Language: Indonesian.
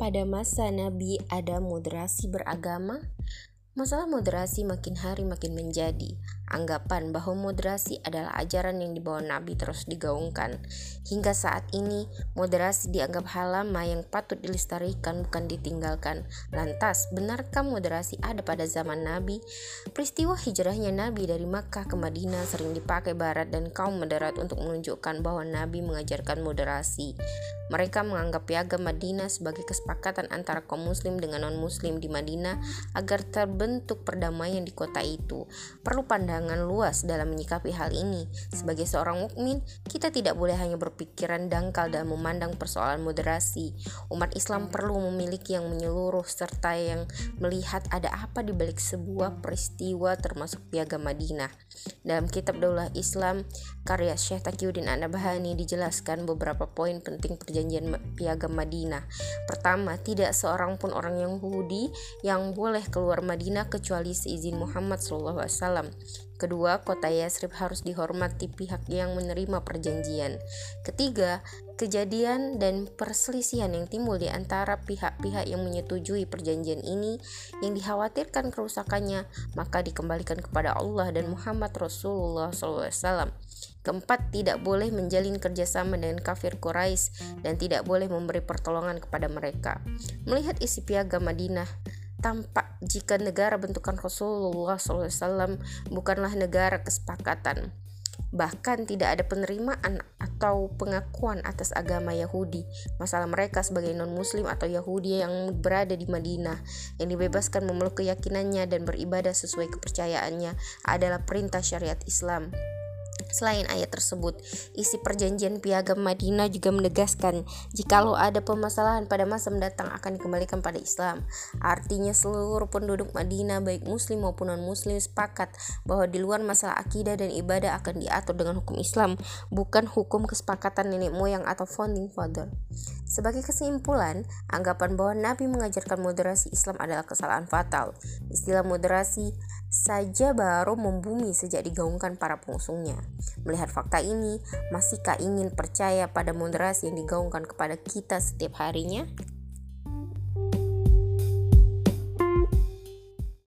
pada masa Nabi ada moderasi beragama? Masalah moderasi makin hari makin menjadi. Anggapan bahwa moderasi adalah ajaran yang dibawa Nabi terus digaungkan. Hingga saat ini, moderasi dianggap hal lama yang patut dilestarikan bukan ditinggalkan. Lantas, benarkah moderasi ada pada zaman Nabi? Peristiwa hijrahnya Nabi dari Makkah ke Madinah sering dipakai Barat dan kaum moderat untuk menunjukkan bahwa Nabi mengajarkan moderasi. Mereka menganggap piagam Madinah sebagai kesepakatan antara kaum muslim dengan non-muslim di Madinah agar terbentuk perdamaian di kota itu. Perlu pandangan luas dalam menyikapi hal ini. Sebagai seorang mukmin, kita tidak boleh hanya berpikiran dangkal dalam memandang persoalan moderasi. Umat Islam perlu memiliki yang menyeluruh serta yang melihat ada apa di balik sebuah peristiwa termasuk piagam Madinah. Dalam kitab Daulah Islam karya Syekh Taqiyuddin An-Nabhani dijelaskan beberapa poin penting perjanjian piagam Madinah. Pertama, tidak seorang pun orang Yahudi yang boleh keluar Madinah kecuali seizin Muhammad SAW. Kedua, kota Yasrib harus dihormati pihak yang menerima perjanjian. Ketiga, kejadian dan perselisihan yang timbul di antara pihak-pihak yang menyetujui perjanjian ini yang dikhawatirkan kerusakannya, maka dikembalikan kepada Allah dan Muhammad Rasulullah SAW. Keempat, tidak boleh menjalin kerjasama dengan kafir Quraisy dan tidak boleh memberi pertolongan kepada mereka. Melihat isi piagam Madinah, tampak jika negara bentukan Rasulullah SAW bukanlah negara kesepakatan. Bahkan tidak ada penerimaan atau pengakuan atas agama Yahudi. Masalah mereka sebagai non-muslim atau Yahudi yang berada di Madinah yang dibebaskan memeluk keyakinannya dan beribadah sesuai kepercayaannya adalah perintah syariat Islam. Selain ayat tersebut, isi perjanjian piagam Madinah juga menegaskan jikalau ada permasalahan pada masa mendatang akan dikembalikan pada Islam. Artinya seluruh penduduk Madinah baik muslim maupun non-muslim sepakat bahwa di luar masalah akidah dan ibadah akan diatur dengan hukum Islam, bukan hukum kesepakatan nenek moyang atau founding father. Sebagai kesimpulan, anggapan bahwa Nabi mengajarkan moderasi Islam adalah kesalahan fatal. Istilah moderasi saja baru membumi sejak digaungkan para pengusungnya. Melihat fakta ini, masihkah ingin percaya pada moderasi yang digaungkan kepada kita setiap harinya?